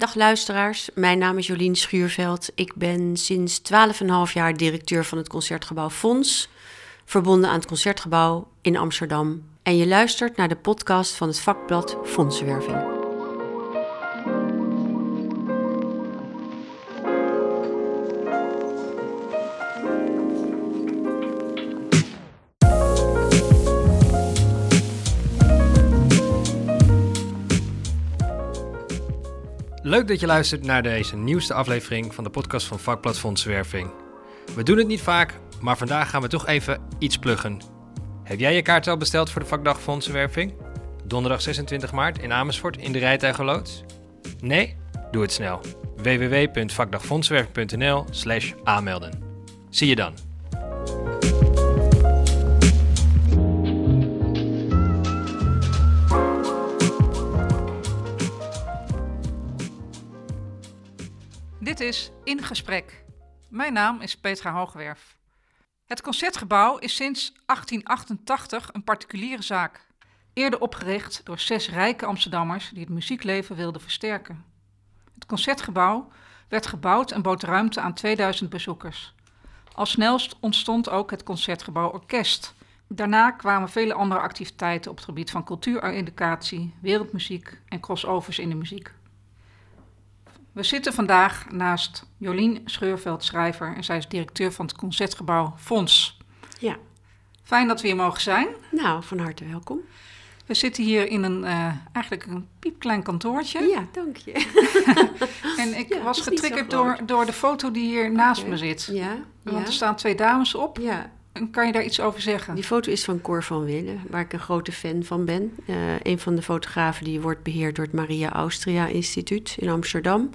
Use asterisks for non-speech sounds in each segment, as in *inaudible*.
Dag luisteraars, mijn naam is Jolien Schuurveld. Ik ben sinds 12,5 jaar directeur van het Concertgebouw Fonds, verbonden aan het Concertgebouw in Amsterdam. En je luistert naar de podcast van het vakblad Fondsenwerving. Leuk dat je luistert naar deze nieuwste aflevering van de podcast van Vakblad Fondsenwerving. We doen het niet vaak, maar vandaag gaan we toch even iets pluggen. Heb jij je kaart al besteld voor de vakdag Fondsenwerving? Donderdag 26 maart in Amersfoort in de Rijtuigenloods? Nee? Doe het snel. www.vakdagfondsenwerving.nl slash aanmelden. Zie je dan. Is In Gesprek. Mijn naam is Petra Hoogwerf. Het Concertgebouw is sinds 1888 een particuliere zaak. Eerder opgericht door zes rijke Amsterdammers die het muziekleven wilden versterken. Het Concertgebouw werd gebouwd en bood ruimte aan 2000 bezoekers. Al snelst ontstond ook het Concertgebouw Orkest. Daarna kwamen vele andere activiteiten op het gebied van cultuureducatie, wereldmuziek en crossovers in de muziek. We zitten vandaag naast Jolien Scheurveld, schrijver, en zij is directeur van het Concertgebouw Fonds. Ja, Fijn dat we hier mogen zijn. nou, van harte welkom. We zitten hier in een eh, eigenlijk een piepklein kantoortje. Ja, dank je. *laughs* En ik Ja, was getriggerd door, door de foto die hier naast me zit. Ja, Want er staan twee dames op. ja. Kan je daar iets over zeggen? Die foto is van Cor van Willen, waar ik een grote fan van ben. Eh, een van de fotografen die wordt beheerd door het Maria Austria Instituut in Amsterdam.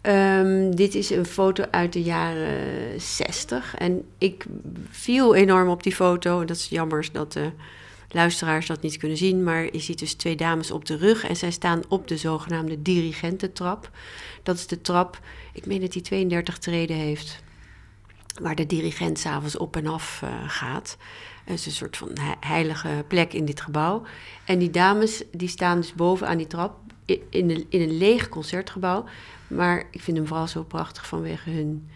Ehm, dit is een foto uit de jaren 60. En ik viel enorm op die foto. En dat is jammer dat de luisteraars dat niet kunnen zien. Maar je ziet dus twee dames op de rug. En zij staan op de zogenaamde dirigententrap. Dat is de trap, ik meen dat die 32 treden heeft waar de dirigent s'avonds op en af eh, gaat. Het is een soort van he- heilige plek in dit gebouw. En die dames die staan dus boven aan die trap in, een- in een leeg concertgebouw. Maar ik vind hem vooral zo prachtig vanwege hun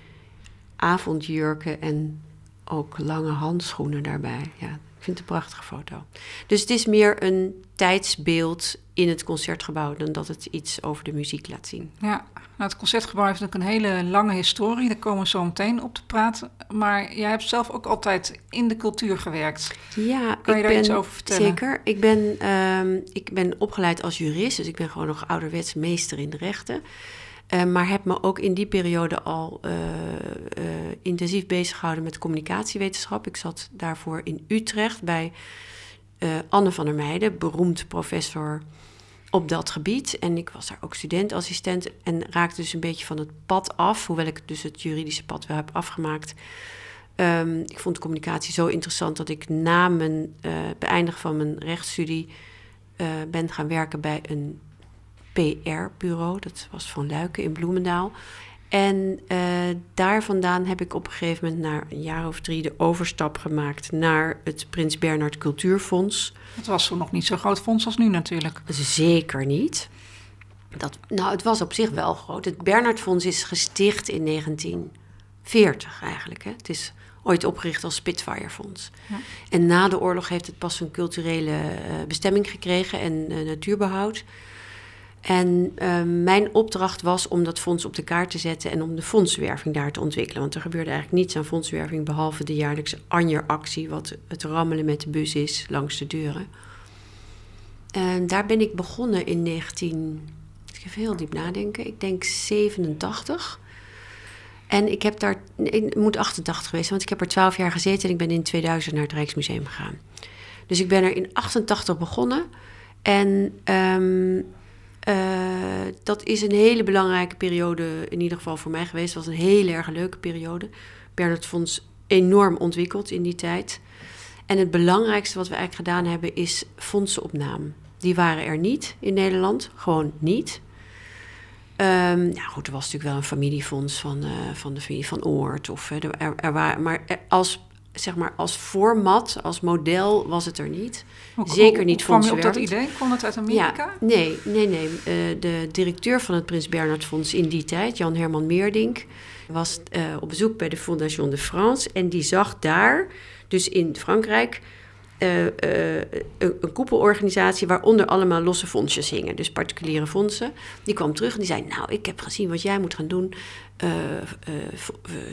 avondjurken en ook lange handschoenen daarbij. Ja, ik vind het een prachtige foto. Dus het is meer een tijdsbeeld in het concertgebouw dan dat het iets over de muziek laat zien. Ja, nou, het Concertgebouw heeft ook een hele lange historie. Daar komen we zo meteen op te praten. Maar jij hebt zelf ook altijd in de cultuur gewerkt. Ja, Kan je ik daar ben, iets over vertellen? Zeker. Ik ben, ehm, ik ben opgeleid als jurist, dus ik ben gewoon nog ouderwets meester in de rechten. Eh, maar heb me ook in die periode al eh, eh, intensief bezig gehouden met communicatiewetenschap. Ik zat daarvoor in Utrecht bij eh, Anne van der Meijden, beroemd professor op dat gebied. En ik was daar ook studentassistent en raakte dus een beetje van het pad af, hoewel ik dus het juridische pad wel heb afgemaakt. Ehm, ik vond communicatie zo interessant dat ik na mijn eh beëindigen van mijn rechtsstudie eh, ben gaan werken bij een PR-bureau. Dat was van Luiken in Bloemendaal. En eh, daar vandaan heb ik op een gegeven moment, na een jaar of drie, de overstap gemaakt naar het Prins Bernhard Cultuurfonds. Het was toen nog niet zo'n groot fonds als nu natuurlijk. Zeker niet. Dat, nou, het was op zich wel groot. Het Bernhardfonds is gesticht in 1940 eigenlijk. Hè. Het is ooit opgericht als Spitfirefonds. Ja. En na de oorlog heeft het pas een culturele eh, bestemming gekregen en eh, natuurbehoud. En eh, mijn opdracht was om dat fonds op de kaart te zetten en om de fondswerving daar te ontwikkelen. Want er gebeurde eigenlijk niets aan fondswerving behalve de jaarlijkse Anjer-actie, wat het rammelen met de bus is langs de deuren. En daar ben ik begonnen in 19. Ik even heel diep nadenken. Ik denk 87. En ik heb daar. moet 88 geweest want ik heb er 12 jaar gezeten en ik ben in 2000 naar het Rijksmuseum gegaan. Dus ik ben er in 88 begonnen. En ehm, eh, dat is een hele belangrijke periode, in ieder geval voor mij geweest. Het was een hele erg leuke periode. Bernhard Fonds enorm ontwikkeld in die tijd. En het belangrijkste wat we eigenlijk gedaan hebben is fondsenopname. Die waren er niet in Nederland, gewoon niet. Nou goed, er was natuurlijk wel een familiefonds van, eh, van de van Oort. Of, eh, er, er waren, maar als zeg maar als format, als model was het er niet. Hoe- Zeker hoe- niet hoe kwam je op dat idee? Kwam het uit Amerika? Ja, nee, nee, nee. Eh, de directeur van het Prins Bernhard Fonds in die tijd, Jan Herman Meerdink, was eh, op bezoek bij de Fondation de France. En die zag daar, dus in Frankrijk, eh, eh, een, koepelorganisatie waaronder allemaal losse fondsjes hingen. Dus particuliere fondsen. Die kwam terug en die zei, nou, ik heb gezien wat jij moet gaan doen. Eh,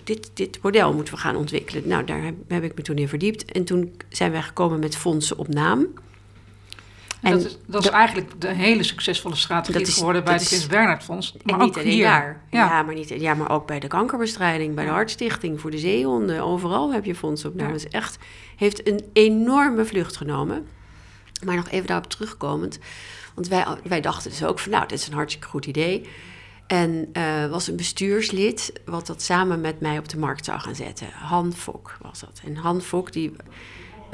dit, dit model moeten we gaan ontwikkelen. Nou, daar heb, heb ik me toen in verdiept. En toen zijn wij gekomen met fondsen op naam. En dat is, dat is de- eigenlijk de hele succesvolle strategie is- geworden bij het Prins Bernhard Fonds. Maar niet ook alleen hier. daar. Ja. Ja. maar niet, ja, maar ook bij de kankerbestrijding, bij de Hartstichting, voor de zeehonden. Overal heb je fondsen op. Nou, Ja. echt, heeft een enorme vlucht genomen. Maar nog even daarop terugkomend. Want wij, wij dachten dus ook van, nou, dit is een hartstikke goed idee. En eh was een bestuurslid wat dat samen met mij op de markt zou gaan zetten. Han Fok was dat. En Han Fok die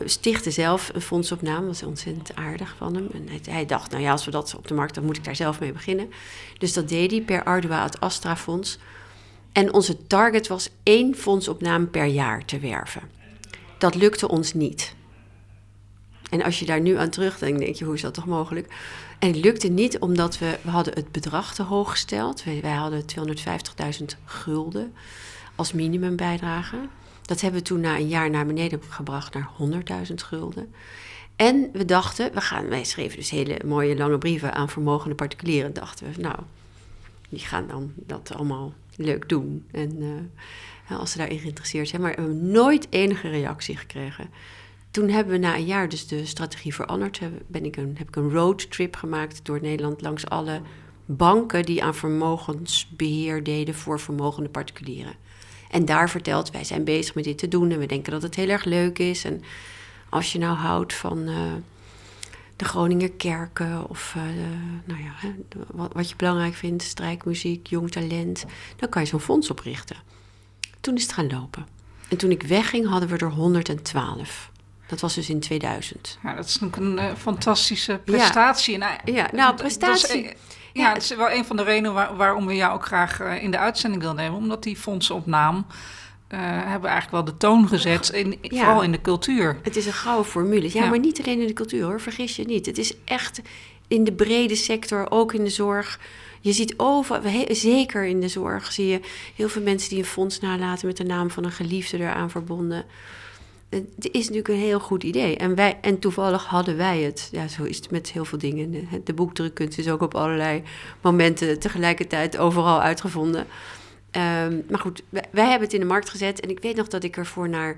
stichtte zelf een fonds op naam. was ontzettend aardig van hem. En hij, dacht, nou ja, als we dat op de markt... dan moet ik daar zelf mee beginnen. Dus dat deed hij per Ardua het Astra Fonds. En onze target was één fondsopname per jaar te werven. Dat lukte ons niet. En als je daar nu aan terugdenkt, denk je, hoe is dat toch mogelijk? En het lukte niet omdat we, we hadden het bedrag te hoog gesteld. Wij, wij hadden 250.000 gulden als minimumbijdrage. Dat hebben we toen na een jaar naar beneden gebracht naar 100.000 gulden. En we dachten, we gaan, wij schreven dus hele mooie lange brieven aan vermogende particulieren. Dachten we, nou, die gaan dan dat allemaal leuk doen. En eh, als ze daarin geïnteresseerd zijn. Maar we hebben nooit enige reactie gekregen. Toen hebben we na een jaar dus de strategie veranderd. Ben ik een, heb ik een roadtrip gemaakt door Nederland langs alle banken die aan vermogensbeheer deden voor vermogende particulieren. En daar verteld, wij zijn bezig met dit te doen en we denken dat het heel erg leuk is. En als je nou houdt van eh, de Groninger kerken of eh, nou ja, hè, wat, wat je belangrijk vindt, strijkmuziek, jong talent, dan kan je zo'n fonds oprichten. Toen is het gaan lopen. En toen ik wegging hadden we er 112. Dat was dus in 2000. Ja, dat is natuurlijk een eh, fantastische prestatie. En, Ja, nou, dat is, prestatie. Ja, het is wel een van de redenen waar- waarom we jou ook graag eh, in de uitzending willen nemen. Omdat die fondsen op naam eh, hebben eigenlijk wel de toon gezet, in, Ja. vooral in de cultuur. Het is een gouden formule. Ja, Ja. maar niet alleen in de cultuur hoor, vergis je niet. Het is echt in de brede sector, ook in de zorg. Je ziet over, he- zeker in de zorg, zie je heel veel mensen die een fonds nalaten met de naam van een geliefde eraan verbonden. Het is natuurlijk een heel goed idee. En, wij, en toevallig hadden wij het. Ja, zo is het met heel veel dingen. De, de boekdrukkunst is ook op allerlei momenten tegelijkertijd overal uitgevonden. Ehm, maar goed, wij, wij hebben het in de markt gezet. En ik weet nog dat ik ervoor naar,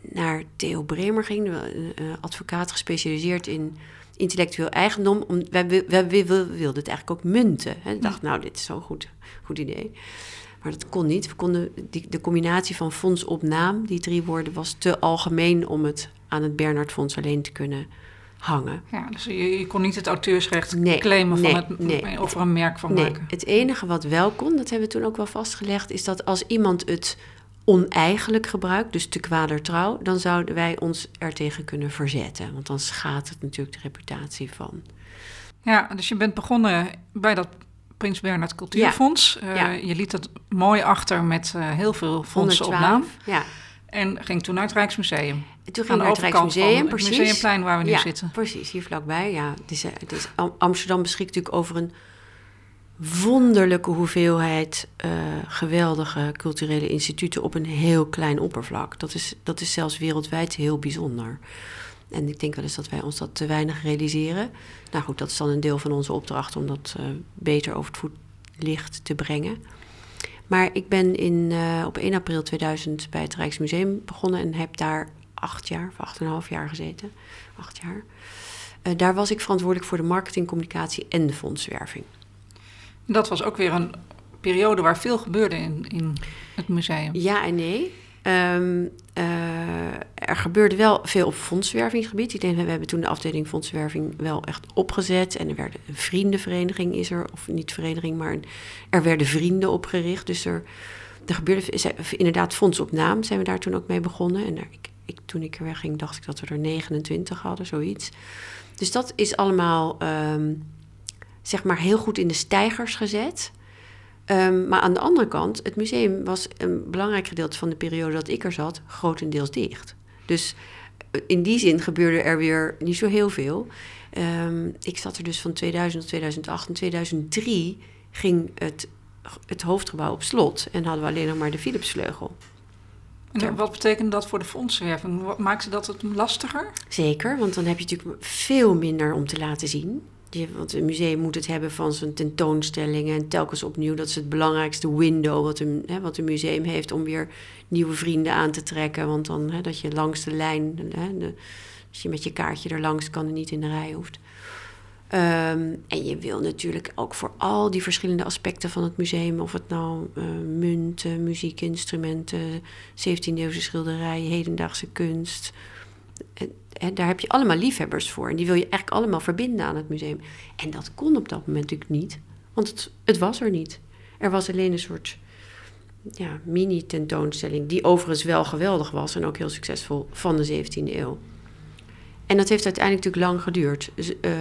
naar Theo Bremer ging, een advocaat gespecialiseerd in intellectueel eigendom. Om, wij, wi- wij, wi- wi- wilden het eigenlijk ook munten. Hè. Ik dacht, nou, dit is zo'n goed, goed idee. Maar dat kon niet. We konden die, de combinatie van fonds op naam, die drie woorden, was te algemeen om het aan het Bernhard Fonds alleen te kunnen hangen. Ja, dus je, je kon niet het auteursrecht Nee, claimen van nee, het, nee. of er een merk van Nee, maken. het enige wat wel kon, dat hebben we toen ook wel vastgelegd, is dat als iemand het oneigenlijk gebruikt, dus te kwadertrouw, dan zouden wij ons ertegen kunnen verzetten. Want dan schaadt het natuurlijk de reputatie van. Ja, dus je bent begonnen bij dat Prins Bernhard Cultuurfonds. Eh, Ja. Je liet dat mooi achter met eh, heel veel fondsen op naam. 112. Ja. En ging toen naar het Rijksmuseum. En toen ging naar het Rijksmuseum, precies. Het museumplein waar we nu zitten. precies, hier vlakbij. Ja, het is, eh, het is, Am- Amsterdam beschikt natuurlijk over een wonderlijke hoeveelheid geweldige culturele instituten op een heel klein oppervlak. Dat is, dat is zelfs wereldwijd heel bijzonder. En ik denk wel eens dat wij ons dat te weinig realiseren. Nou goed, dat is dan een deel van onze opdracht om dat eh, beter over het voetlicht te brengen. Maar ik ben in, eh, op 1 april 2000 bij het Rijksmuseum begonnen en heb daar acht jaar, of acht en een half jaar gezeten. Acht jaar. Eh, daar was ik verantwoordelijk voor de marketing, communicatie en de fondswerving. Dat was ook weer een periode waar veel gebeurde in, in het museum. Ja en nee. Ehm, eh, er gebeurde wel veel op fondswervingsgebied. Ik denk, we hebben toen de afdeling fondswerving wel echt opgezet. En er werd een vriendenvereniging is er, of niet vereniging, maar er werden vrienden opgericht. Dus er, er gebeurde er- inderdaad fonds op naam zijn we daar toen ook mee begonnen. En ik, ik, toen ik er wegging, dacht ik dat we er 29 hadden, zoiets. Dus dat is allemaal, ehm, zeg maar, heel goed in de stijgers gezet. Ehm, maar aan de andere kant, het museum was een belangrijk gedeelte van de periode dat ik er zat, grotendeels dicht. Dus eh, in die zin gebeurde er weer niet zo heel veel. Ehm, ik zat er dus van 2000 tot 2008. In 2003 ging het, het hoofdgebouw op slot en hadden we alleen nog maar de Philipsvleugel. En wat betekent dat voor de fondswerving? Maakt ze dat het lastiger? Zeker, want dan heb je natuurlijk veel minder om te laten zien. Want een museum moet het hebben van zijn tentoonstellingen en telkens opnieuw. Dat is het belangrijkste window wat een, hè, wat een museum heeft om weer nieuwe vrienden aan te trekken. Want dan hè, dat je langs de lijn, hè, als je met je kaartje er langs kan en niet in de rij hoeft. Ehm, en je wil natuurlijk ook voor al die verschillende aspecten van het museum, of het nou uh, munten, muziekinstrumenten, 17e-eeuwse schilderijen, hedendaagse kunst. En, daar heb je allemaal liefhebbers voor. En die wil je eigenlijk allemaal verbinden aan het museum. En dat kon op dat moment natuurlijk niet, want het, het was er niet. Er was alleen een soort ja, mini-tentoonstelling, die overigens wel geweldig was en ook heel succesvol van de 17e eeuw. En dat heeft uiteindelijk natuurlijk lang geduurd. Dus, uh,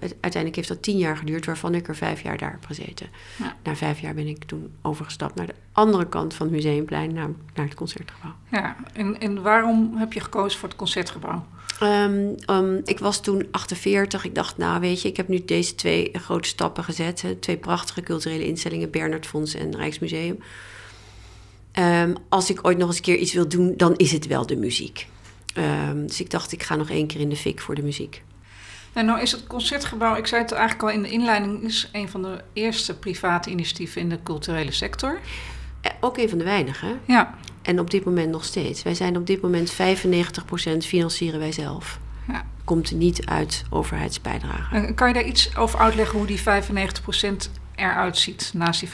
uiteindelijk heeft dat tien jaar geduurd, waarvan ik er vijf jaar daar heb gezeten. Ja. Na vijf jaar ben ik toen overgestapt naar de andere kant van het museumplein, naar, naar het concertgebouw. Ja, en, en waarom heb je gekozen voor het concertgebouw? Um, um, ik was toen 48. Ik dacht, nou weet je, ik heb nu deze twee grote stappen gezet. Hè, twee prachtige culturele instellingen, Bernard Fonds en Rijksmuseum. Um, als ik ooit nog eens een keer iets wil doen, dan is het wel de muziek. Dus ik dacht, ik ga nog één keer in de fik voor de muziek. En nou is het Concertgebouw, ik zei het eigenlijk al in de inleiding, is een van de eerste private initiatieven in de culturele sector. Eh, ook een van de weinigen. Ja. En op dit moment nog steeds. Wij zijn op dit moment 95% financieren wij zelf. Ja. Komt niet uit overheidsbijdrage. kan je daar iets over uitleggen hoe die 95% eruit ziet naast die 5%?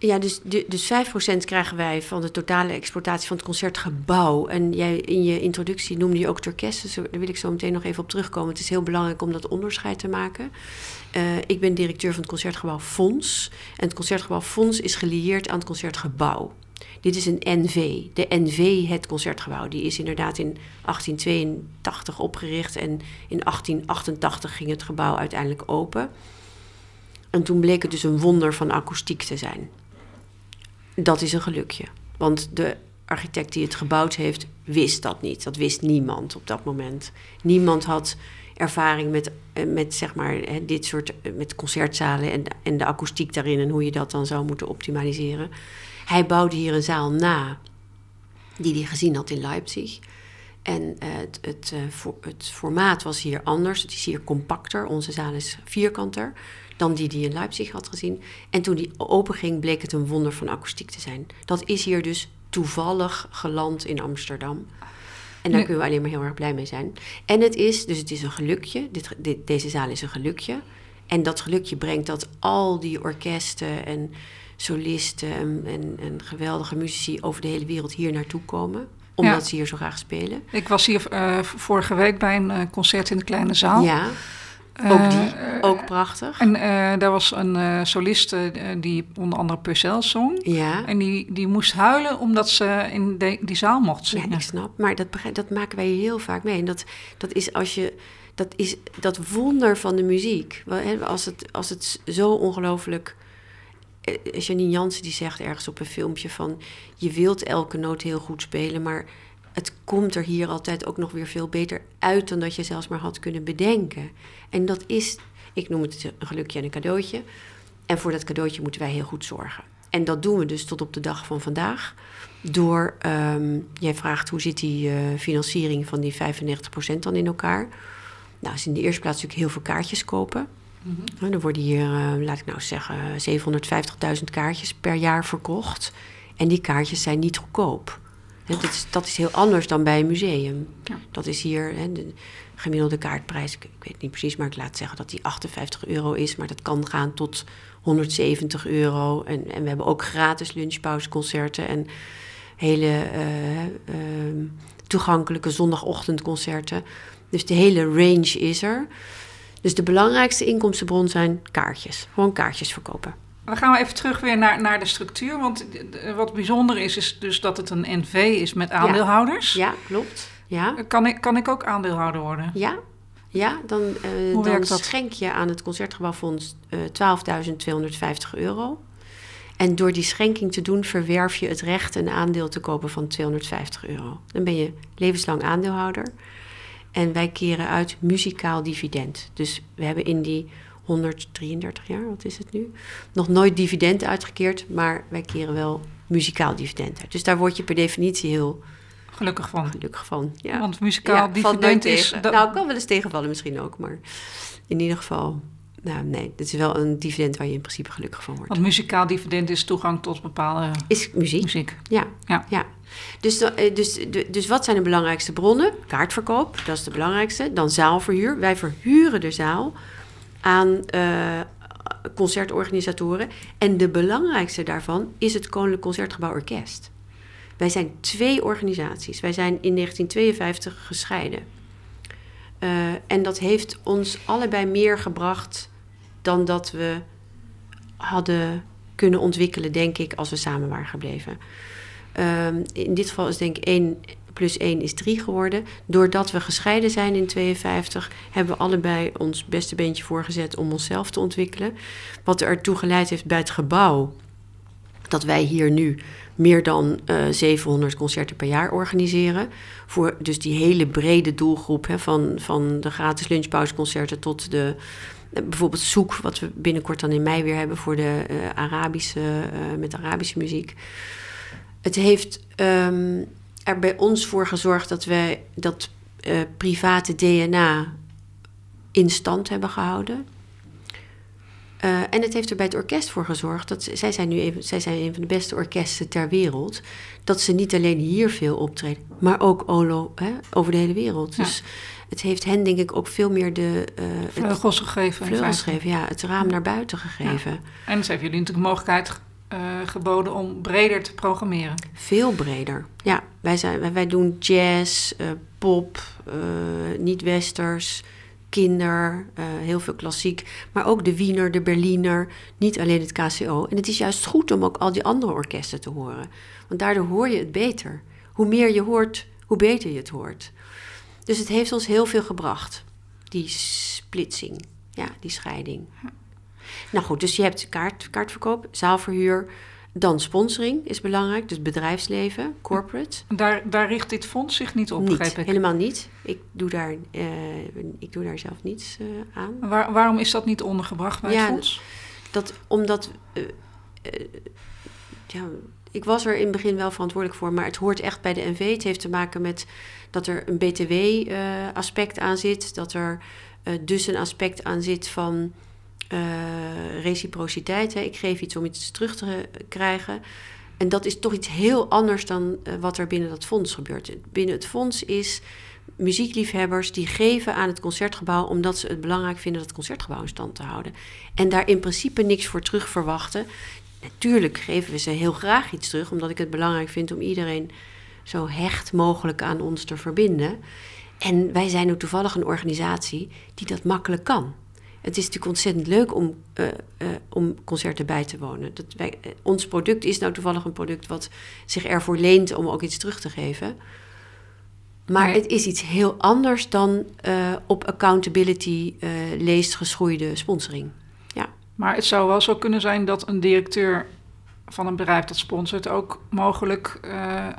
Ja, dus, dus 5% krijgen wij van de totale exploitatie van het concertgebouw. En jij in je introductie noemde je ook dus daar wil ik zo meteen nog even op terugkomen. Het is heel belangrijk om dat onderscheid te maken. Uh, ik ben directeur van het Concertgebouw Fonds. En het Concertgebouw Fonds is gelieerd aan het Concertgebouw. Dit is een NV. De NV, het Concertgebouw, die is inderdaad in 1882 opgericht. En in 1888 ging het gebouw uiteindelijk open. En toen bleek het dus een wonder van akoestiek te zijn dat is een gelukje. Want de architect die het gebouwd heeft, wist dat niet. Dat wist niemand op dat moment. Niemand had ervaring met, eh, met zeg maar, dit soort eh, met concertzalen en, en de akoestiek daarin en hoe je dat dan zou moeten optimaliseren. Hij bouwde hier een zaal na die hij gezien had in Leipzig. En uh, het, het, het, formaat was hier anders. Het is hier compacter. Onze zaal is vierkanter dan die die in Leipzig had gezien. En toen die openging, bleek het een wonder van akoestiek te zijn. Dat is hier dus toevallig geland in Amsterdam. En daar kunnen we alleen maar heel erg blij mee zijn. En het is, dus het is een gelukje. Dit, dit, deze zaal is een gelukje. En dat gelukje brengt dat al die orkesten en solisten en, en, en geweldige muzici over de hele wereld hier naartoe komen omdat ze hier zo graag spelen. Ik was hier uh, vorige week bij een uh, concert in de kleine zaal. Ja. Ook die, uh, ook prachtig. En daar was een soliste die onder andere Purcell zong. Ja. En die, die moest huilen omdat ze in de, die zaal mocht zingen. Ja, ik snap. Maar dat, dat maken wij heel vaak mee. En dat, dat is als je... Dat is dat wonder van de muziek. Als het, als het zo ongelooflijk... Janine Jansen die zegt ergens op een filmpje van... je wilt elke noot heel goed spelen, maar het komt er hier altijd ook nog weer veel beter uit dan dat je zelfs maar had kunnen bedenken. En dat is, ik noem het een gelukje en een cadeautje. En voor dat cadeautje moeten wij heel goed zorgen. En dat doen we dus tot op de dag van vandaag. Door, um, jij vraagt hoe zit die uh, financiering van die 95% dan in elkaar? Nou, is in de eerste plaats natuurlijk heel veel kaartjes kopen. Mm -hmm. Er worden hier, uh, laat ik nou zeggen, 750.000 kaartjes per jaar verkocht. En die kaartjes zijn niet goedkoop. Dat is, dat is heel anders dan bij een museum. Ja. Dat is hier hè, de gemiddelde kaartprijs, ik, weet niet precies, maar ik laat zeggen dat die 58 euro is. Maar dat kan gaan tot 170 euro. En, en we hebben ook gratis lunchpauzeconcerten en hele uh, uh, toegankelijke zondagochtendconcerten. Dus de hele range is er. Dus de belangrijkste inkomstenbron zijn kaartjes. Gewoon kaartjes verkopen. Dan gaan we even terug weer naar, naar de structuur. Want wat bijzonder is, is dus dat het een NV is met aandeelhouders. Ja, ja klopt. Ja. Kan, ik, kan ik ook aandeelhouder worden? Ja, ja dan, uh, dan schenk je aan het Concertgebouwfonds uh, 12.250 euro. En door die schenking te doen, verwerf je het recht een aandeel te kopen van 250 euro. Dan ben je levenslang aandeelhouder. En wij keren uit muzikaal dividend. Dus we hebben in die 133 jaar, wat is het nu, nog nooit dividend uitgekeerd, maar wij keren wel muzikaal dividend uit. Dus daar word je per definitie heel Gelukkig van. gelukkig van. Ja. Want muzikaal Ja, dividend is... dat- Nou, kan wel eens tegenvallen misschien ook, maar in ieder geval... Nou, nee, dit is wel een dividend waar je in principe gelukkig van wordt. want muzikaal dividend is toegang tot bepaalde Is muziek. muziek. Ja. Ja. ja. Dus, eh, dus, dus wat zijn de belangrijkste bronnen? Kaartverkoop, dat is de belangrijkste. Dan zaalverhuur. Wij verhuren de zaal aan eh, concertorganisatoren. En de belangrijkste daarvan is het Koninklijk Concertgebouw Orkest. Wij zijn twee organisaties. Wij zijn in 1952 gescheiden. Eh, en dat heeft ons allebei meer gebracht dan dat we hadden kunnen ontwikkelen, denk ik, als we samen waren gebleven. Ehm, in dit geval is denk ik 1 plus 1 is 3 geworden. Doordat we gescheiden zijn in 52, hebben we allebei ons beste beentje voorgezet om onszelf te ontwikkelen. Wat ertoe geleid heeft bij het gebouw dat wij hier nu meer dan eh 700 concerten per jaar organiseren. Voor dus die hele brede doelgroep, hè, van, van de gratis lunchpauzeconcerten tot de eh, bijvoorbeeld Zoek, wat we binnenkort dan in mei weer hebben voor de eh, Arabische, eh, met Arabische muziek. Het heeft ehm, er bij ons voor gezorgd dat wij dat eh, private DNA in stand hebben gehouden. Eh, en het heeft er bij het orkest voor gezorgd dat ze- zij zijn nu even, zij zijn een van de beste orkesten ter wereld. Dat ze niet alleen hier veel optreden, maar ook olo, hè, over de hele wereld. Ja. Dus het heeft hen denk ik ook veel meer de eh, Vleugels gegeven. vleugels gegeven, ja, het raam naar buiten gegeven. En dus hebben jullie natuurlijk de mogelijkheid eh, geboden om breder te programmeren. Veel breder. Ja, wij, zijn, wij, wij doen jazz, eh, pop, eh, niet-westers, kinder, heel veel klassiek. Maar ook de Wiener, de Berliner, niet alleen het KCO. En het is juist goed om ook al die andere orkesten te horen. Want daardoor hoor je het beter. Hoe meer je hoort, hoe beter je het hoort. Dus het heeft ons heel veel gebracht, die splitsing, ja, die scheiding. Nou goed, dus je hebt kaart, kaartverkoop, zaalverhuur, dan sponsoring is belangrijk, dus bedrijfsleven, corporate. Daar, daar richt dit fonds zich niet op, niet, ik. helemaal niet. Ik doe daar, eh, ik doe daar zelf niets eh, aan. Waar, waarom is dat niet ondergebracht bij Ja, het fonds? Dat, omdat, eh, ja, ik was er in het begin wel verantwoordelijk voor, maar het hoort echt bij de NV. Het heeft te maken met dat er een BTW-aspect aan zit, dat er dus een aspect aan zit van eh, reciprociteit. Hè. Ik geef iets om iets terug te krijgen. En dat is toch iets heel anders dan eh, wat er binnen dat fonds gebeurt. Binnen het fonds is muziekliefhebbers die geven aan het concertgebouw omdat ze het belangrijk vinden dat het concertgebouw in stand te houden. En daar in principe niks voor terug verwachten. Natuurlijk geven we ze heel graag iets terug, omdat ik het belangrijk vind om iedereen zo hecht mogelijk aan ons te verbinden. En wij zijn ook toevallig een organisatie die dat makkelijk kan. Het is natuurlijk ontzettend leuk om, eh, eh, om concerten bij te wonen. Dat wij, eh, ons product is nou toevallig een product wat zich ervoor leent om ook iets terug te geven. Maar Nee. het is iets heel anders dan op accountability leest geschoeide sponsoring. Maar het zou wel zo kunnen zijn dat een directeur van een bedrijf dat sponsort ook mogelijk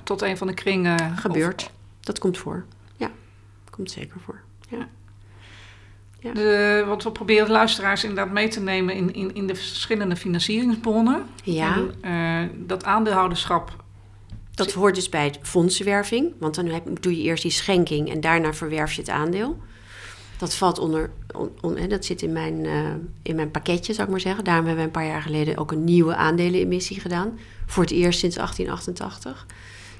tot een van de kringen Gebeurt. of- Dat komt voor. Ja, komt zeker voor. Ja. De, want we proberen de luisteraars inderdaad mee te nemen in, in, in de verschillende financieringsbronnen. Ja. En, eh, dat aandeelhouderschap. Dat hoort dus bij het fondsenwerving. Want dan heb, doe je eerst die schenking en daarna verwerf je het aandeel. Dat valt onder, on- on- hè, dat zit in mijn, eh, in mijn pakketje, zou ik maar zeggen. Daarom hebben we een paar jaar geleden ook een nieuwe aandelenemissie gedaan. Voor het eerst sinds 1888.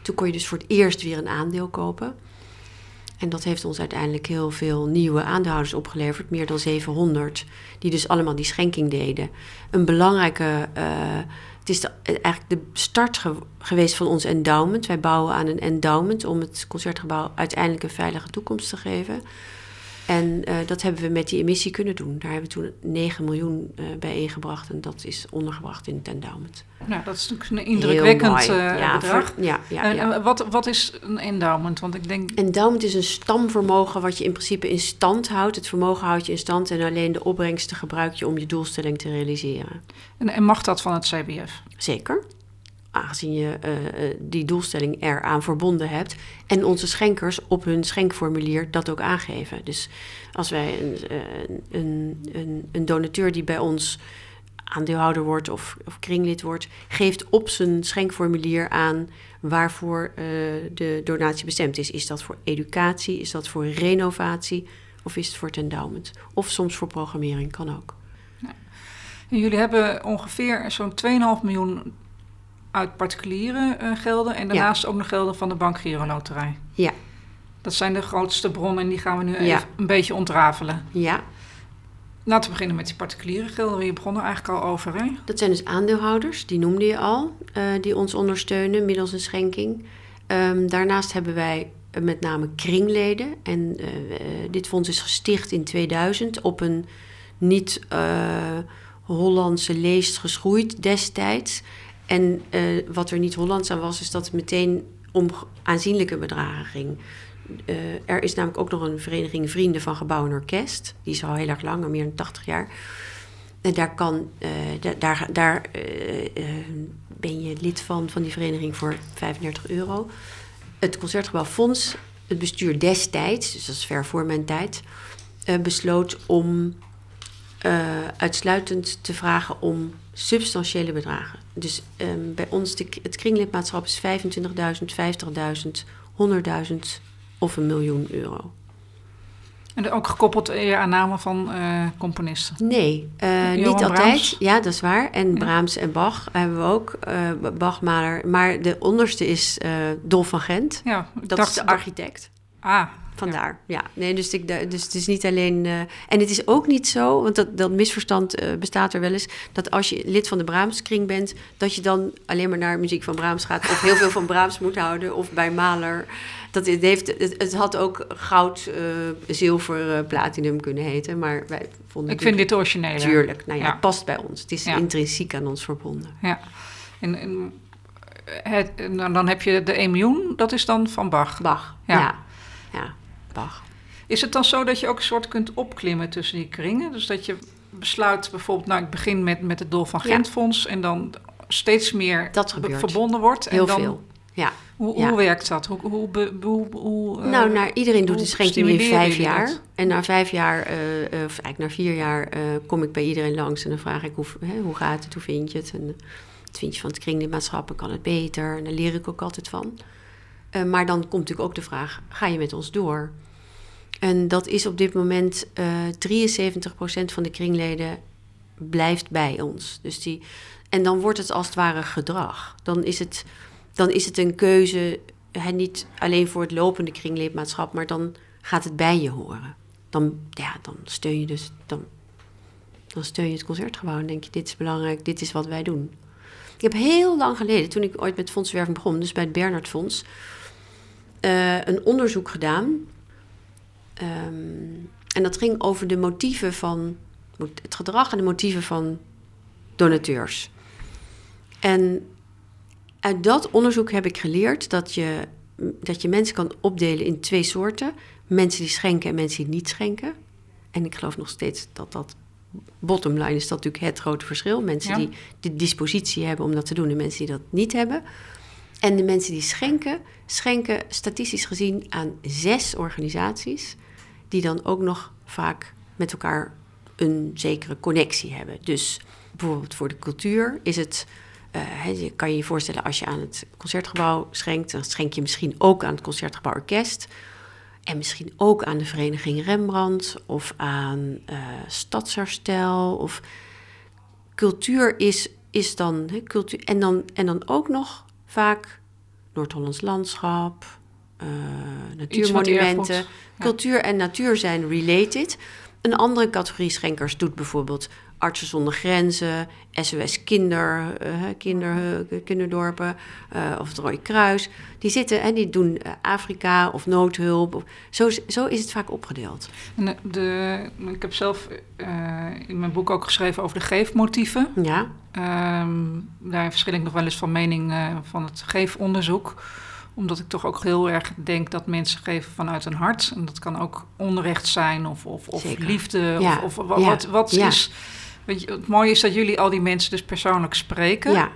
Toen kon je dus voor het eerst weer een aandeel kopen. En dat heeft ons uiteindelijk heel veel nieuwe aandeelhouders opgeleverd. Meer dan 700. Die dus allemaal die schenking deden. Een belangrijke... eh, het is eigenlijk de start ge- geweest van ons endowment. Wij bouwen aan een endowment om het concertgebouw uiteindelijk een veilige toekomst te geven. En uh, dat hebben we met die emissie kunnen doen. Daar hebben we toen 9 miljoen uh, bij ingebracht. En dat is ondergebracht in het endowment. Nou, dat is natuurlijk een indrukwekkend uh, ja, bedrag. Voor, ja, ja, en, ja. Wat, wat is een endowment? Want ik denk... Endowment is een stamvermogen wat je in principe in stand houdt. Het vermogen houd je in stand en alleen de opbrengsten gebruik je om je doelstelling te realiseren. En, en mag dat van het CBF? Zeker aangezien je uh, die doelstelling eraan verbonden hebt. En onze schenkers op hun schenkformulier dat ook aangeven. Dus als wij een, een, een, een donateur die bij ons aandeelhouder wordt of, of, kringlid wordt, geeft op zijn schenkformulier aan waarvoor de donatie bestemd is. Is dat voor educatie, is dat voor renovatie of is het voor het endowment? Of soms voor programmering, kan ook. Jullie hebben ongeveer zo'n 2,5 miljoen uit particuliere uh, gelden en daarnaast ja. ook nog gelden van de Bank Giro Loterij. Ja. Dat zijn de grootste bronnen en die gaan we nu Ja. even een beetje ontrafelen. Ja, Laten we beginnen met die particuliere gelden. Je begon er eigenlijk al over, hè? dat zijn dus aandeelhouders, die noemde je al, eh, die ons ondersteunen middels een schenking. Ehm, daarnaast hebben wij eh, met name kringleden. En eh, eh, dit fonds is gesticht in 2000 op een niet eh, Hollandse leest geschoeid destijds. En eh, wat er niet Hollands aan was, is dat het meteen om aanzienlijke bedragen ging. Eh, er is namelijk ook nog een vereniging Vrienden van Gebouw en Orkest. Die is al heel erg lang, al meer dan 80 jaar. En daar, kan, eh, da- daar, daar ben je lid van, van die vereniging voor 35 euro. Het Concertgebouwfonds, het bestuur destijds, dus dat is ver voor mijn tijd, besloot om uitsluitend te vragen om substantiële bedragen. Dus ehm, bij ons, de, het kringlidmaatschap is 25.000, 50.000, 100.000 of een miljoen euro. En ook gekoppeld aan namen van eh, componisten. Nee, eh, niet altijd. Ja, dat is waar. En Ja. Brahms en Bach hebben we ook. eh Bach, Mahler. Maar de onderste is Dolf van Gent. Ja, Dat dacht is de architect. Ah, Vandaar, ja. Nee, dus, ik, dus het is niet alleen... eh, en het is ook niet zo, want dat, dat misverstand eh, bestaat er wel eens... dat als je lid van de Brahms-kring bent... dat je dan alleen maar naar muziek van Brahms gaat... of heel veel van *laughs* Brahms moet houden, of bij Mahler. Dat het, heeft, het, het had ook goud, eh, zilver, platinum kunnen heten... maar wij vonden ik vind dit origineel. Tuurlijk, nou ja, Ja. het past bij ons. Het is Ja. intrinsiek aan ons verbonden. Ja. En, en, het, dan heb je de 1 miljoen, dat is dan van Bach. Bach, Ja. Is het dan zo dat je ook een soort kunt opklimmen tussen die kringen? Dus dat je besluit bijvoorbeeld, nou ik begin met, met het Dolf van Ja. Gent Fonds en dan steeds meer Dat verbonden wordt. Heel en dan, veel, ja. Hoe, Ja. hoe werkt dat? Hoe, hoe, hoe, hoe, eh, nou, naar, iedereen doet de schenking in vijf jaar. dat? En na vijf jaar, eh, eh, of eigenlijk na vier jaar, kom ik bij iedereen langs en dan vraag ik hoe, hè, hoe gaat het, hoe vind je het? En, wat vind je van het kringlidmaatschap en kan het beter? En daar leer ik ook altijd van. Maar dan komt natuurlijk ook de vraag, ga je met ons door? En dat is op dit moment eh 73% van de kringleden blijft bij ons. Dus die, en dan wordt het als het ware gedrag. Dan is het, dan is het een keuze, hè, niet alleen voor het lopende kringlidmaatschap, maar dan gaat het bij je horen. Dan, ja, dan steun je dus dan, dan steun je het concertgebouw en denk je, dit is belangrijk, dit is wat wij doen. Ik heb heel lang geleden, toen ik ooit met fondswerving begon, dus bij het Bernhard Fonds, eh, een onderzoek gedaan. Ehm, en dat ging over de motieven van het gedrag en de motieven van donateurs. En uit dat onderzoek heb ik geleerd dat je, dat je mensen kan opdelen in twee soorten: mensen die schenken en mensen die niet schenken. En ik geloof nog steeds dat dat bottom line is dat natuurlijk het grote verschil. Mensen Ja. die de dispositie hebben om dat te doen en mensen die dat niet hebben. En de mensen die schenken, schenken statistisch gezien aan zes organisaties, die dan ook nog vaak met elkaar een zekere connectie hebben. Dus bijvoorbeeld voor de cultuur is het. hè, je kan je je voorstellen als je aan het concertgebouw schenkt, dan schenk je misschien ook aan het concertgebouw orkest. En misschien ook aan de vereniging Rembrandt of aan eh Stadsherstel. Of cultuur is, is dan cultuur. En dan, en dan ook nog vaak Noord-Hollands landschap, natuurmonumenten. erfgoed, ja. Cultuur en natuur zijn related. een andere categorie schenkers doet bijvoorbeeld Artsen zonder Grenzen, SOS Kinder, uh, kinder, uh, Kinderdorpen uh, of het Rode Kruis. Die zitten en die doen Afrika of noodhulp. Zo, zo is het vaak opgedeeld. En de, ik heb zelf in mijn boek ook geschreven over de geefmotieven. Ja. Um, daar verschil ik nog wel eens van mening van het geefonderzoek omdat ik toch ook heel erg denk dat mensen geven vanuit een hart. En dat kan ook onrecht zijn of, of, of liefde. Ja. Of, of wat, wat ja. is. Weet je, het mooie is dat jullie al die mensen dus persoonlijk spreken. Ja.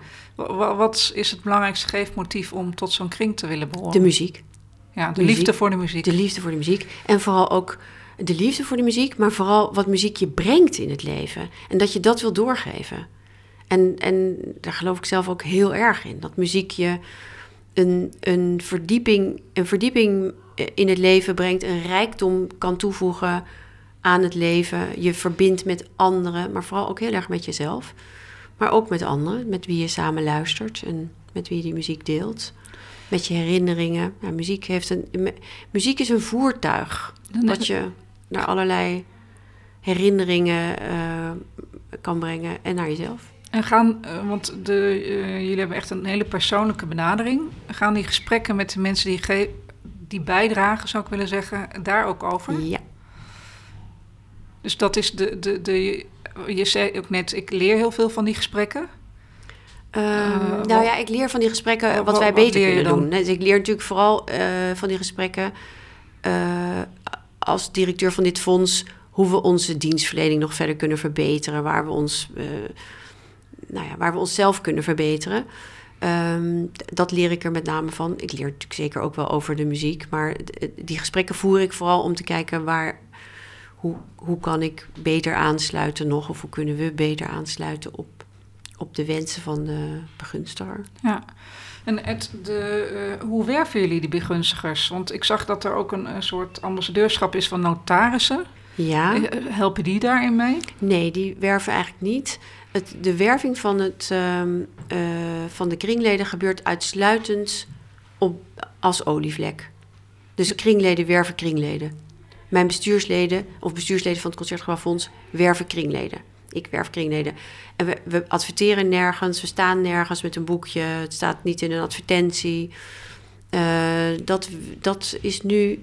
Wat, is het belangrijkste geefmotief om tot zo'n kring te willen behoren? De muziek. Ja, de liefde voor de muziek. De liefde voor de muziek. En vooral ook de liefde voor de muziek, maar vooral wat muziek je brengt in het leven. En dat je dat wil doorgeven. En, en daar geloof ik zelf ook heel erg in. Dat muziek je een, een, verdieping, een verdieping in het leven brengt, een rijkdom kan toevoegen aan het leven. Je verbindt met anderen, maar vooral ook heel erg met jezelf. Maar ook met anderen, met wie je samen luistert en met wie je die muziek deelt. Met je herinneringen. Ja, muziek, heeft een, mu- muziek is een voertuig dat je naar allerlei herinneringen eh, kan brengen en naar jezelf. En gaan, eh, want de, eh, jullie hebben echt een hele persoonlijke benadering. Gaan die gesprekken met de mensen die, ge- die bijdragen, zou ik willen zeggen, daar ook over? Ja, Dus dat is de, de, de. Je zei ook net, ik leer heel veel van die gesprekken. Ehm, Eh, nou wat- ja, ik leer van die gesprekken Wa- wat, wa- wij wat beter je kunnen dan? doen. Dus ik leer natuurlijk vooral van die gesprekken als directeur van dit fonds hoe we onze dienstverlening nog verder kunnen verbeteren, waar we ons, nou ja, waar we onszelf kunnen verbeteren. Ehm, dat leer ik er met name van. Ik leer natuurlijk zeker ook wel over de muziek, maar d- die gesprekken voer ik vooral om te kijken waar, hoe, hoe kan ik beter aansluiten nog, of hoe kunnen we beter aansluiten op, op de wensen van de begunstiger. Ja. En het, de, eh, hoe werven jullie die begunstigers? Want ik zag dat er ook een soort ambassadeurschap is van notarissen. Ja, Eh, Helpen die daarin mee? nee, die werven eigenlijk niet. Het, de werving van, het, ehm, eh, van de kringleden gebeurt uitsluitend op, als olievlek. Dus kringleden werven kringleden. Mijn bestuursleden of bestuursleden van het Concertgebouwfonds werven kringleden. Ik werf kringleden. En we, we adverteren nergens, we staan nergens met een boekje. Het staat niet in een advertentie. Eh, dat, dat is nu...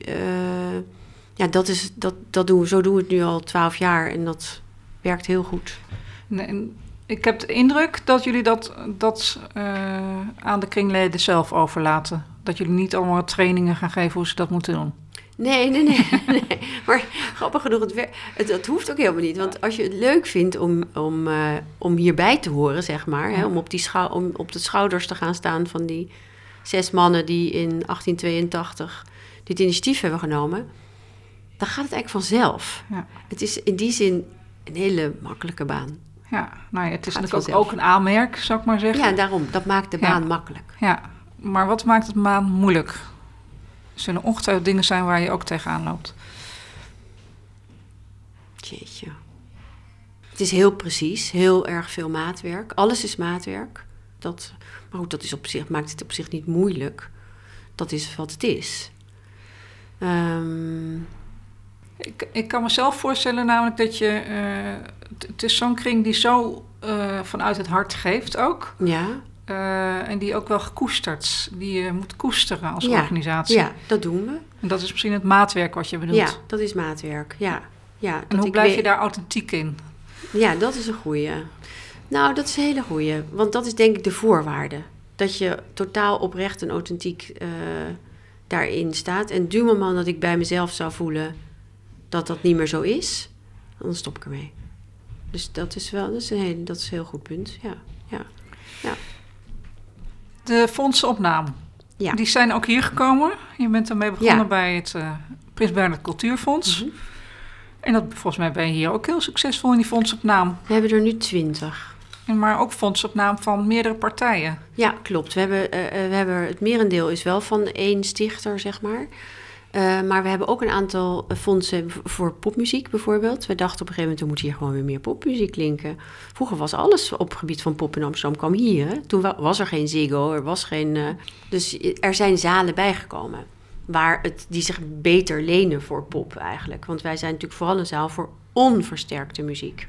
ja, dat is, dat, dat doen we, zo doen we het nu al twaalf jaar en dat werkt heel goed. Ik heb de indruk dat jullie dat, dat eh, aan de kringleden zelf overlaten. Dat jullie niet allemaal trainingen gaan geven hoe ze dat moeten doen. Nee, nee, nee. *laughs* nee. Maar grappig genoeg, het, het hoeft ook helemaal niet. Want als je het leuk vindt om, om, eh, om hierbij te horen, zeg maar... Hè, om, op die schou om op de schouders te gaan staan van die zes mannen... die in 1882 dit initiatief hebben genomen... dan gaat het eigenlijk vanzelf. Ja. Het is in die zin een hele makkelijke baan. Ja, nou ja, het is natuurlijk ook, vanzelf. ook een aanmerk, zou ik maar zeggen. Ja, daarom. Dat maakt de Ja. baan makkelijk. Ja, maar wat maakt het maan moeilijk? Er zullen ongetwijfeld dingen zijn waar je ook tegenaan loopt. Jeetje. Het is heel precies, heel erg veel maatwerk. Alles is maatwerk. Dat, maar goed, dat is op zich, maakt het op zich niet moeilijk. Dat is wat het is. Ehm, Ik, ik kan mezelf voorstellen namelijk dat je... eh, het- is zo'n kring die zo eh, vanuit het hart geeft ook. ja, eh, en die ook wel gekoesterd. Die je moet koesteren als Ja, organisatie. ja, dat doen we. En dat is misschien het maatwerk wat je bedoelt. Ja, dat is maatwerk. Ja, ja, En dat hoe ik blijf je daar authentiek in? Ja, dat is een goeie. Nou, dat is een hele goeie. Want dat is denk ik de voorwaarde. Dat je totaal oprecht en authentiek daarin staat. En du moment dat ik bij mezelf zou voelen dat dat niet meer zo is, dan stop ik ermee. Dus dat is wel dat is een, heel, dat is een heel goed punt. Ja, ja. De fondsenopname. Ja. Die zijn ook hier gekomen. Je bent ermee begonnen Ja. bij het eh Prins Bernhard Cultuurfonds. Mhm. En dat, volgens mij ben je hier ook heel succesvol in die fondsopname. We hebben er nu twintig. Maar ook fondsopname van meerdere partijen. Ja, klopt. We hebben, eh, eh, we hebben, het merendeel is wel van één stichter, zeg maar. Eh, maar we hebben ook een aantal eh, fondsen voor popmuziek bijvoorbeeld. We dachten op een gegeven moment, er moet hier gewoon weer meer popmuziek klinken. Vroeger was alles op het gebied van pop in Amsterdam, kwam hier. Hè? Toen wa- was er geen Ziggo, er was geen... eh, dus er zijn zalen bijgekomen. Waar het, die zich beter lenen voor pop eigenlijk. Want wij zijn natuurlijk vooral een zaal voor onversterkte muziek.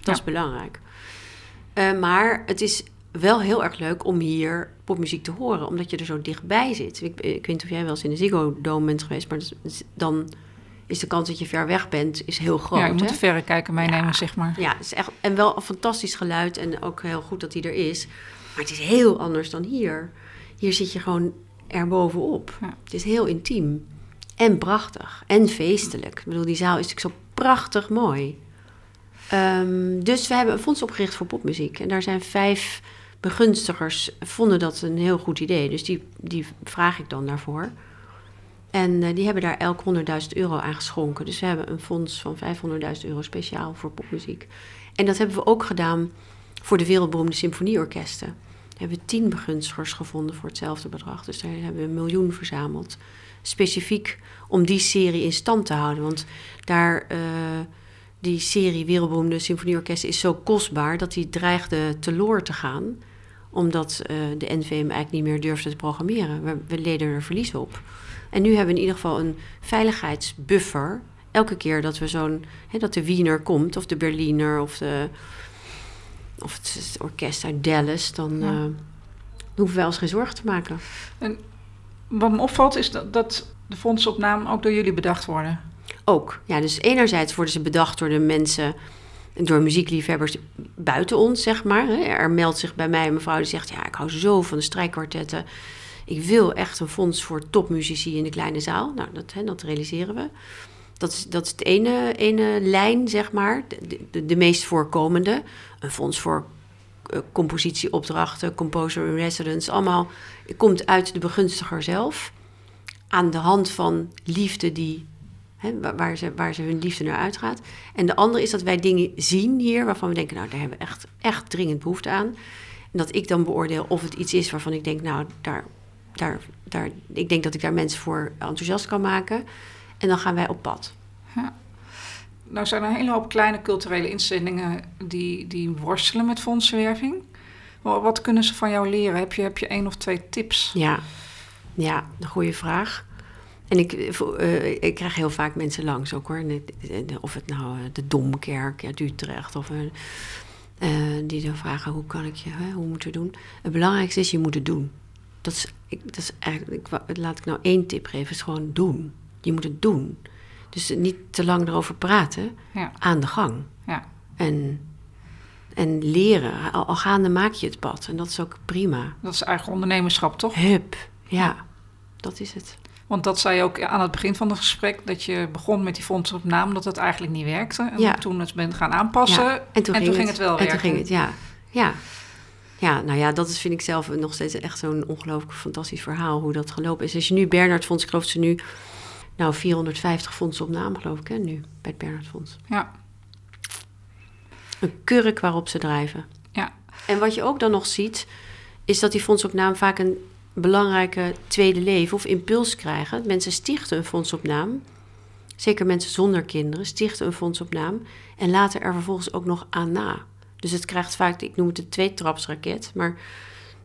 Dat is belangrijk. Uh, maar het is wel heel erg leuk om hier popmuziek te horen, omdat je er zo dichtbij zit. Ik, ik weet niet of jij wel eens in de Ziggo Dome bent geweest, maar dan is de kans dat je ver weg bent is heel groot. Ja, je moet hè? verre kijken meenemen, zeg maar. Ja, het is echt, en wel een fantastisch geluid en ook heel goed dat hij er is. Maar het is heel anders dan hier. Hier zit je gewoon erbovenop. Ja. Het is heel intiem en prachtig en feestelijk. Ik bedoel, die zaal is natuurlijk zo prachtig mooi. Um, dus we hebben een fonds opgericht voor popmuziek. En daar zijn vijf begunstigers vonden dat een heel goed idee. Dus die, die vraag ik dan daarvoor. En uh, die hebben daar elk 100.000 euro aan geschonken. Dus we hebben een fonds van 500.000 euro speciaal voor popmuziek. En dat hebben we ook gedaan voor de wereldberoemde symfonieorkesten. Daar hebben we tien begunstigers gevonden voor hetzelfde bedrag. Dus daar hebben we een miljoen verzameld. Specifiek om die serie in stand te houden. Want daar, uh, die serie Wereldberoemde Symfonieorkesten is zo kostbaar dat die dreigde teloor te gaan. Omdat uh, de NVM eigenlijk niet meer durfde te programmeren. We, we leden er verlies op. En nu hebben we in ieder geval een veiligheidsbuffer. Elke keer dat we zo'n, dat de Wiener komt, of de Berliner, of, de, of het orkest uit Dallas, dan ja. uh, hoeven wij ons geen zorgen te maken. En wat me opvalt is dat, dat de fondsopnamen ook door jullie bedacht worden. Ook, ja. Dus enerzijds worden ze bedacht door de mensen, door muziekliefhebbers buiten ons, zeg maar. Er meldt zich bij mij een mevrouw die zegt, ja, ik hou zo van de strijkkwartetten. Ik wil echt een fonds voor topmuzici in de kleine zaal. Nou, dat, hè, dat realiseren we. Dat is, dat is het ene, ene lijn, zeg maar. De, de, de meest voorkomende. Een fonds voor uh, compositieopdrachten, composer in residence. Allemaal komt uit de begunstiger zelf. Aan de hand van liefde die, hè, waar, ze, waar ze hun liefde naar uitgaat. En de andere is dat wij dingen zien hier waarvan we denken... nou, daar hebben we echt, echt dringend behoefte aan. En dat ik dan beoordeel of het iets is waarvan ik denk... nou, daar daar, daar, ik denk dat ik daar mensen voor enthousiast kan maken. En dan gaan wij op pad. Ja. Nou zijn er een hele hoop kleine culturele instellingen die, die worstelen met fondsenwerving. Wat kunnen ze van jou leren? Heb je, heb je één of twee tips? Ja, ja een goede vraag. En ik, uh, ik krijg heel vaak mensen langs ook hoor. Of het nou de Domkerk uit Utrecht of... Uh, die dan vragen, hoe kan ik je, hè, hoe moeten we doen? Het belangrijkste is, je moet het doen. Dat is, ik, dat is eigenlijk, ik, laat ik nou één tip geven, is gewoon doen. Je moet het doen. Dus niet te lang erover praten, ja. aan de gang. Ja. En, en leren, al, al gaande maak je het pad. En dat is ook prima. Dat is eigen ondernemerschap, toch? Hup, ja, dat is het. Want dat zei je ook aan het begin van het gesprek, dat je begon met die fondsen op naam, dat het eigenlijk niet werkte. En ja. toen het bent gaan aanpassen, ja. en toen, en ging, toen ging het, wel en werken. toen ging het, ja. Ja, ja, nou ja, dat is, vind ik zelf nog steeds echt zo'n ongelooflijk fantastisch verhaal hoe dat gelopen is. Als je nu Bernard Fonds, ik geloof dat ze nu nou 450 fondsen op naam, geloof ik, hè, nu bij het Bernard Fonds. Ja. Een kurk waarop ze drijven. Ja. En wat je ook dan nog ziet, is dat die fondsen op naam vaak een belangrijke tweede leven of impuls krijgen. Mensen stichten een fonds op naam. Zeker mensen zonder kinderen stichten een fonds op naam en laten er vervolgens ook nog aan na. Dus het krijgt vaak, ik noem het een tweetrapsraket, maar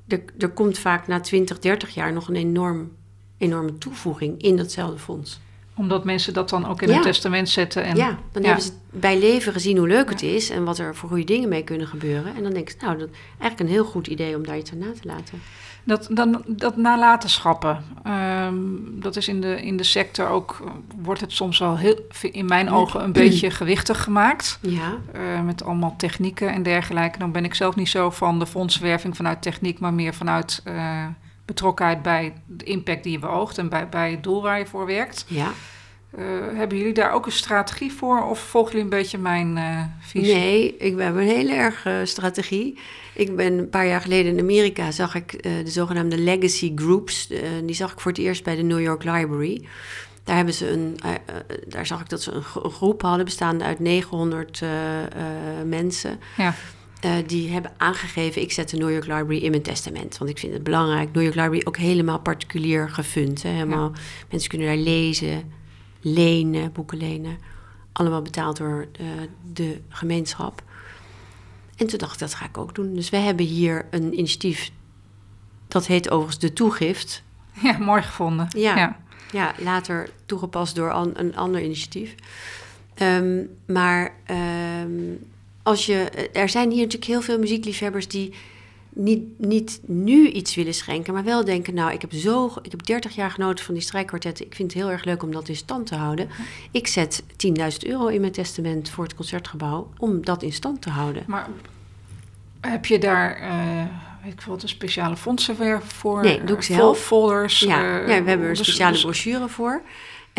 er, er komt vaak na 20, 30 jaar nog een enorm, enorme toevoeging in datzelfde fonds. Omdat mensen dat dan ook in Ja. hun testament zetten. En, ja, dan ja. hebben ze bij leven gezien hoe leuk het is en wat er voor goede dingen mee kunnen gebeuren. En dan denk ik, nou, dat is eigenlijk een heel goed idee om daar iets aan na te laten. Dat, dan, dat nalatenschappen, ehm, dat is in de, in de sector ook, eh, wordt het soms wel heel, in mijn ogen een beetje *clears throat* gewichtig gemaakt. Ja, eh, met allemaal technieken en dergelijke. Dan ben ik zelf niet zo van de fondswerving vanuit techniek, maar meer vanuit eh, betrokkenheid bij de impact die je beoogt en bij, bij het doel waar je voor werkt. ja. Hebben jullie daar ook een strategie voor of volgen jullie een beetje mijn visie? Nee, ik we hebben een hele erg strategie. Ik ben een paar jaar geleden in Amerika, zag ik eh, de zogenaamde legacy groups. eh, die zag ik voor het eerst bij de New York Library. Daar, hebben ze een, eh, daar zag ik dat ze een, gro- een groep hadden bestaande uit 900 eh, eh, mensen. Ja, die hebben aangegeven, ik zet de New York Library in mijn testament. Want ik vind het belangrijk. New York Library ook helemaal particulier gefund. Hè? Helemaal, Mensen kunnen daar lezen, lenen, boeken lenen. Allemaal betaald door de gemeenschap. En toen dacht ik, dat ga ik ook doen. Dus wij hebben hier een initiatief. Dat heet overigens de toegift. ja mooi gevonden. Ja. ja. Ja, later toegepast door an- een ander initiatief. Ehm, maar ehm, als je, er zijn hier natuurlijk heel veel muziekliefhebbers die niet, niet nu iets willen schenken, maar wel denken: Nou, ik heb zo, ik heb 30 jaar genoten van die strijkkwartetten. Ik vind het heel erg leuk om dat in stand te houden. Ik zet 10.000 euro in mijn testament voor het concertgebouw om dat in stand te houden. Maar heb je daar, uh, weet ik wat, een speciale fondsen weer voor? Nee, doe ik zelf. Folders? Ja, uh, ja, we hebben er een dus- speciale dus- brochure voor.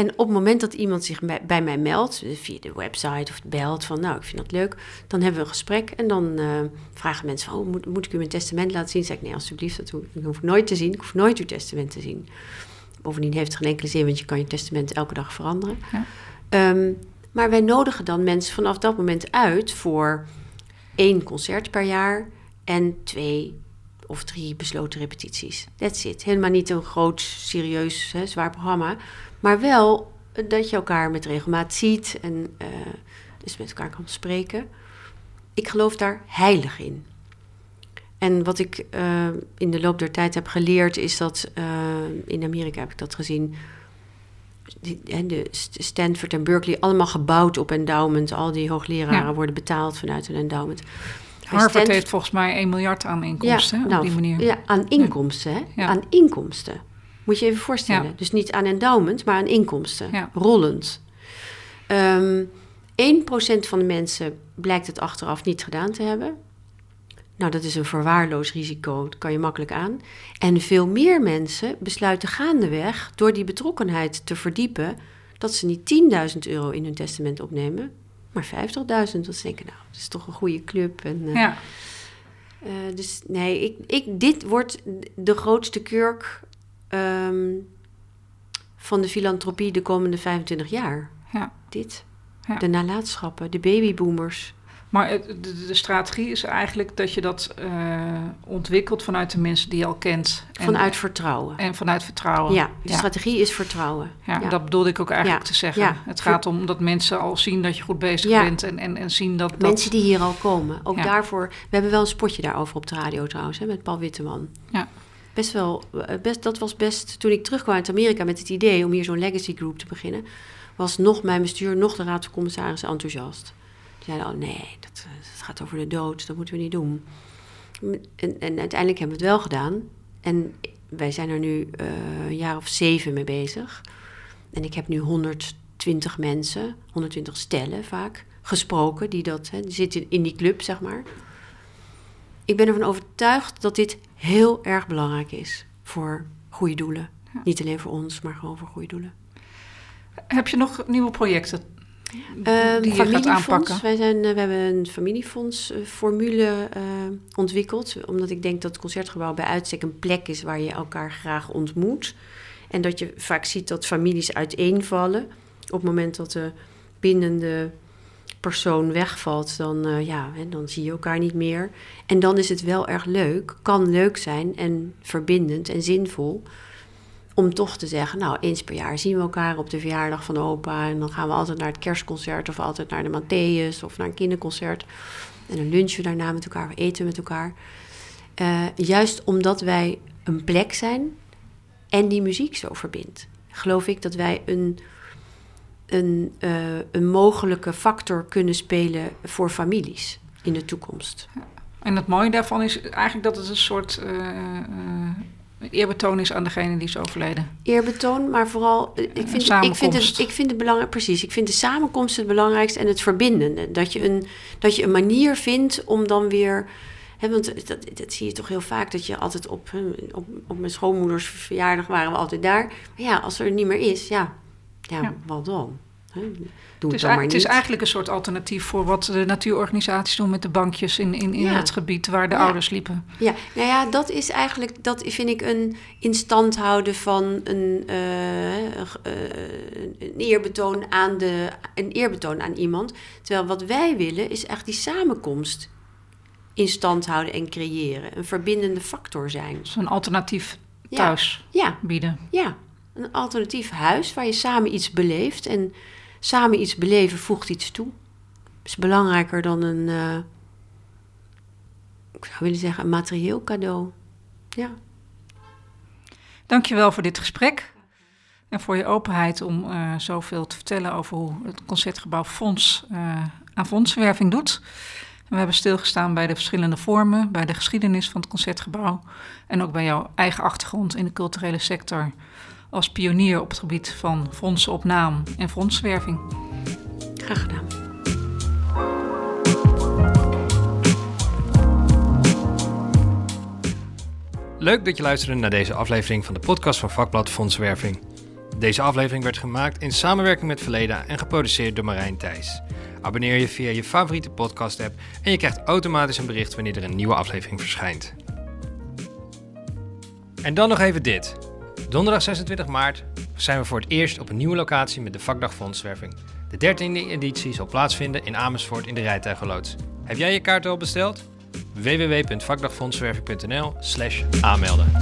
En op het moment dat iemand zich bij, bij mij meldt, eh, via de website of belt van nou, ik vind dat leuk, dan hebben we een gesprek en dan eh, vragen mensen van, oh, moet, moet ik u mijn testament laten zien? Zeg ik, nee, alsjeblieft, dat hoef, dat hoef ik nooit te zien. Ik hoef nooit uw testament te zien. Bovendien heeft het geen enkele zin, want je kan je testament elke dag veranderen. Ja. Ehm, maar wij nodigen dan mensen vanaf dat moment uit voor één concert per jaar en twee of drie besloten repetities. That's it. Helemaal niet een groot, serieus, hè, zwaar programma. Maar wel dat je elkaar met regelmaat ziet en eh, dus met elkaar kan spreken. Ik geloof daar heilig in. En wat ik eh, in de loop der tijd heb geleerd is dat eh, in Amerika heb ik dat gezien. Die, de St- Stanford en Berkeley allemaal gebouwd op endowment. Al die hoogleraren Ja. worden betaald vanuit een endowment. Harvard Stanford- heeft volgens mij 1 miljard aan inkomsten hè, op nou, die manier. Ja, aan inkomsten, hè? Ja. Aan inkomsten. Moet je even voorstellen. Ja. Dus niet aan endowment, maar aan inkomsten. Ja. Rollend. Ehm 1% van de mensen blijkt het achteraf niet gedaan te hebben. Nou, dat is een verwaarloos risico. Dat kan je makkelijk aan. En veel meer mensen besluiten gaandeweg, door die betrokkenheid te verdiepen, dat ze niet 10.000 euro in hun testament opnemen, maar 50.000. Dat ze denken, nou, dat is toch een goede club. En, eh, Ja. eh, dus nee, ik, ik, dit wordt de grootste kurk ehm, van de filantropie de komende 25 jaar. Ja. Dit. Ja. De nalatenschappen, de babyboomers. Maar de, de strategie is eigenlijk dat je dat eh, ontwikkelt vanuit de mensen die je al kent. En, Vanuit vertrouwen. en vanuit vertrouwen. ja, de strategie is vertrouwen. Ja, Ja. dat bedoelde ik ook eigenlijk Ja, te zeggen. Het gaat om dat mensen al zien dat je goed bezig bent en, en, en zien dat... dat Mensen die hier al komen. Ook daarvoor. We hebben wel een spotje daarover op de radio trouwens, hè, met Paul Witteman. Ja. Best wel, eh, best, dat was best, toen ik terugkwam uit Amerika met het idee om hier zo'n legacy group te beginnen, was nog mijn bestuur, nog de raad van commissarissen enthousiast. Die zeiden, oh nee, dat, eh, dat gaat over de dood, dat moeten we niet doen. En, en uiteindelijk hebben we het wel gedaan. En wij zijn er nu eh, een jaar of zeven mee bezig. En ik heb nu 120 mensen, 120 stellen vaak, gesproken, die, dat, hè, die zitten in die club, zeg maar. Ik ben ervan overtuigd dat dit heel erg belangrijk is voor goede doelen. Niet alleen voor ons, maar gewoon voor goede doelen. Heb je nog nieuwe projecten Ehm, die je gaat familiefonds. aanpakken? Wij zijn, eh, we hebben een familiefondsformule eh ontwikkeld. Omdat ik denk dat het concertgebouw bij uitstek een plek is waar je elkaar graag ontmoet. En dat je vaak ziet dat families uiteenvallen. Op het moment dat de bindende persoon wegvalt, dan, eh, ja, hè, dan zie je elkaar niet meer. En dan is het wel erg leuk, kan leuk zijn en verbindend en zinvol om toch te zeggen, nou, eens per jaar zien we elkaar op de verjaardag van opa. En dan gaan we altijd naar het kerstconcert of altijd naar de Matthäus of naar een kinderconcert. En dan lunchen we daarna met elkaar, we eten met elkaar. Eh, juist omdat wij een plek zijn en die muziek zo verbindt, geloof ik dat wij een, een, eh, een mogelijke factor kunnen spelen voor families in de toekomst. En het mooie daarvan is eigenlijk dat het een soort eh, eh, eerbetoon is aan degene die is overleden. Eerbetoon, maar vooral, ik vind, ik, vind het, ik vind het belangrijk, precies, ik vind de samenkomst het belangrijkste en het verbindende. Dat je een, dat je een manier vindt om dan weer, want dat, dat zie je toch heel vaak, dat je altijd op, op, op mijn schoonmoeders verjaardag waren we altijd daar. Maar ja, als er niet meer is, ja, ja, Ja. wat dan? Doe Het dan maar het is niet. eigenlijk een soort alternatief voor wat de natuurorganisaties doen met de bankjes in, in, in Ja. het gebied waar de Ja. ouders liepen. Ja, nou ja, dat is eigenlijk, dat vind ik een instand houden van een, eh, eh, een eerbetoon aan de, een eerbetoon aan iemand. Terwijl wat wij willen is echt die samenkomst in stand houden en creëren. Een verbindende factor zijn. Een alternatief thuis Ja, bieden. ja. Een alternatief huis waar je samen iets beleeft. En samen iets beleven voegt iets toe. is belangrijker dan een, eh, ik zou willen zeggen, een materieel cadeau. Ja. Dankjewel voor dit gesprek. En voor je openheid om uh, zoveel te vertellen over hoe het Concertgebouw Fonds uh, aan fondswerving doet. We hebben stilgestaan bij de verschillende vormen, bij de geschiedenis van het Concertgebouw. En ook bij jouw eigen achtergrond in de culturele sector. Als pionier op het gebied van fondsen op naam en fondswerving. Graag gedaan. Leuk dat je luisterde naar deze aflevering van de podcast van Vakblad Fondswerving. Deze aflevering werd gemaakt in samenwerking met Verleda en geproduceerd door Marijn Thijs. Abonneer je via je favoriete podcast-app en je krijgt automatisch een bericht wanneer er een nieuwe aflevering verschijnt. En dan nog even dit. Donderdag 26 maart zijn we voor het eerst op een nieuwe locatie met de Vakdag Fondswerving. De 13e editie zal plaatsvinden in Amersfoort in de Rijtuigenloods. Heb jij je kaart al besteld? www.vakdagfondswerving.nl slash aanmelden.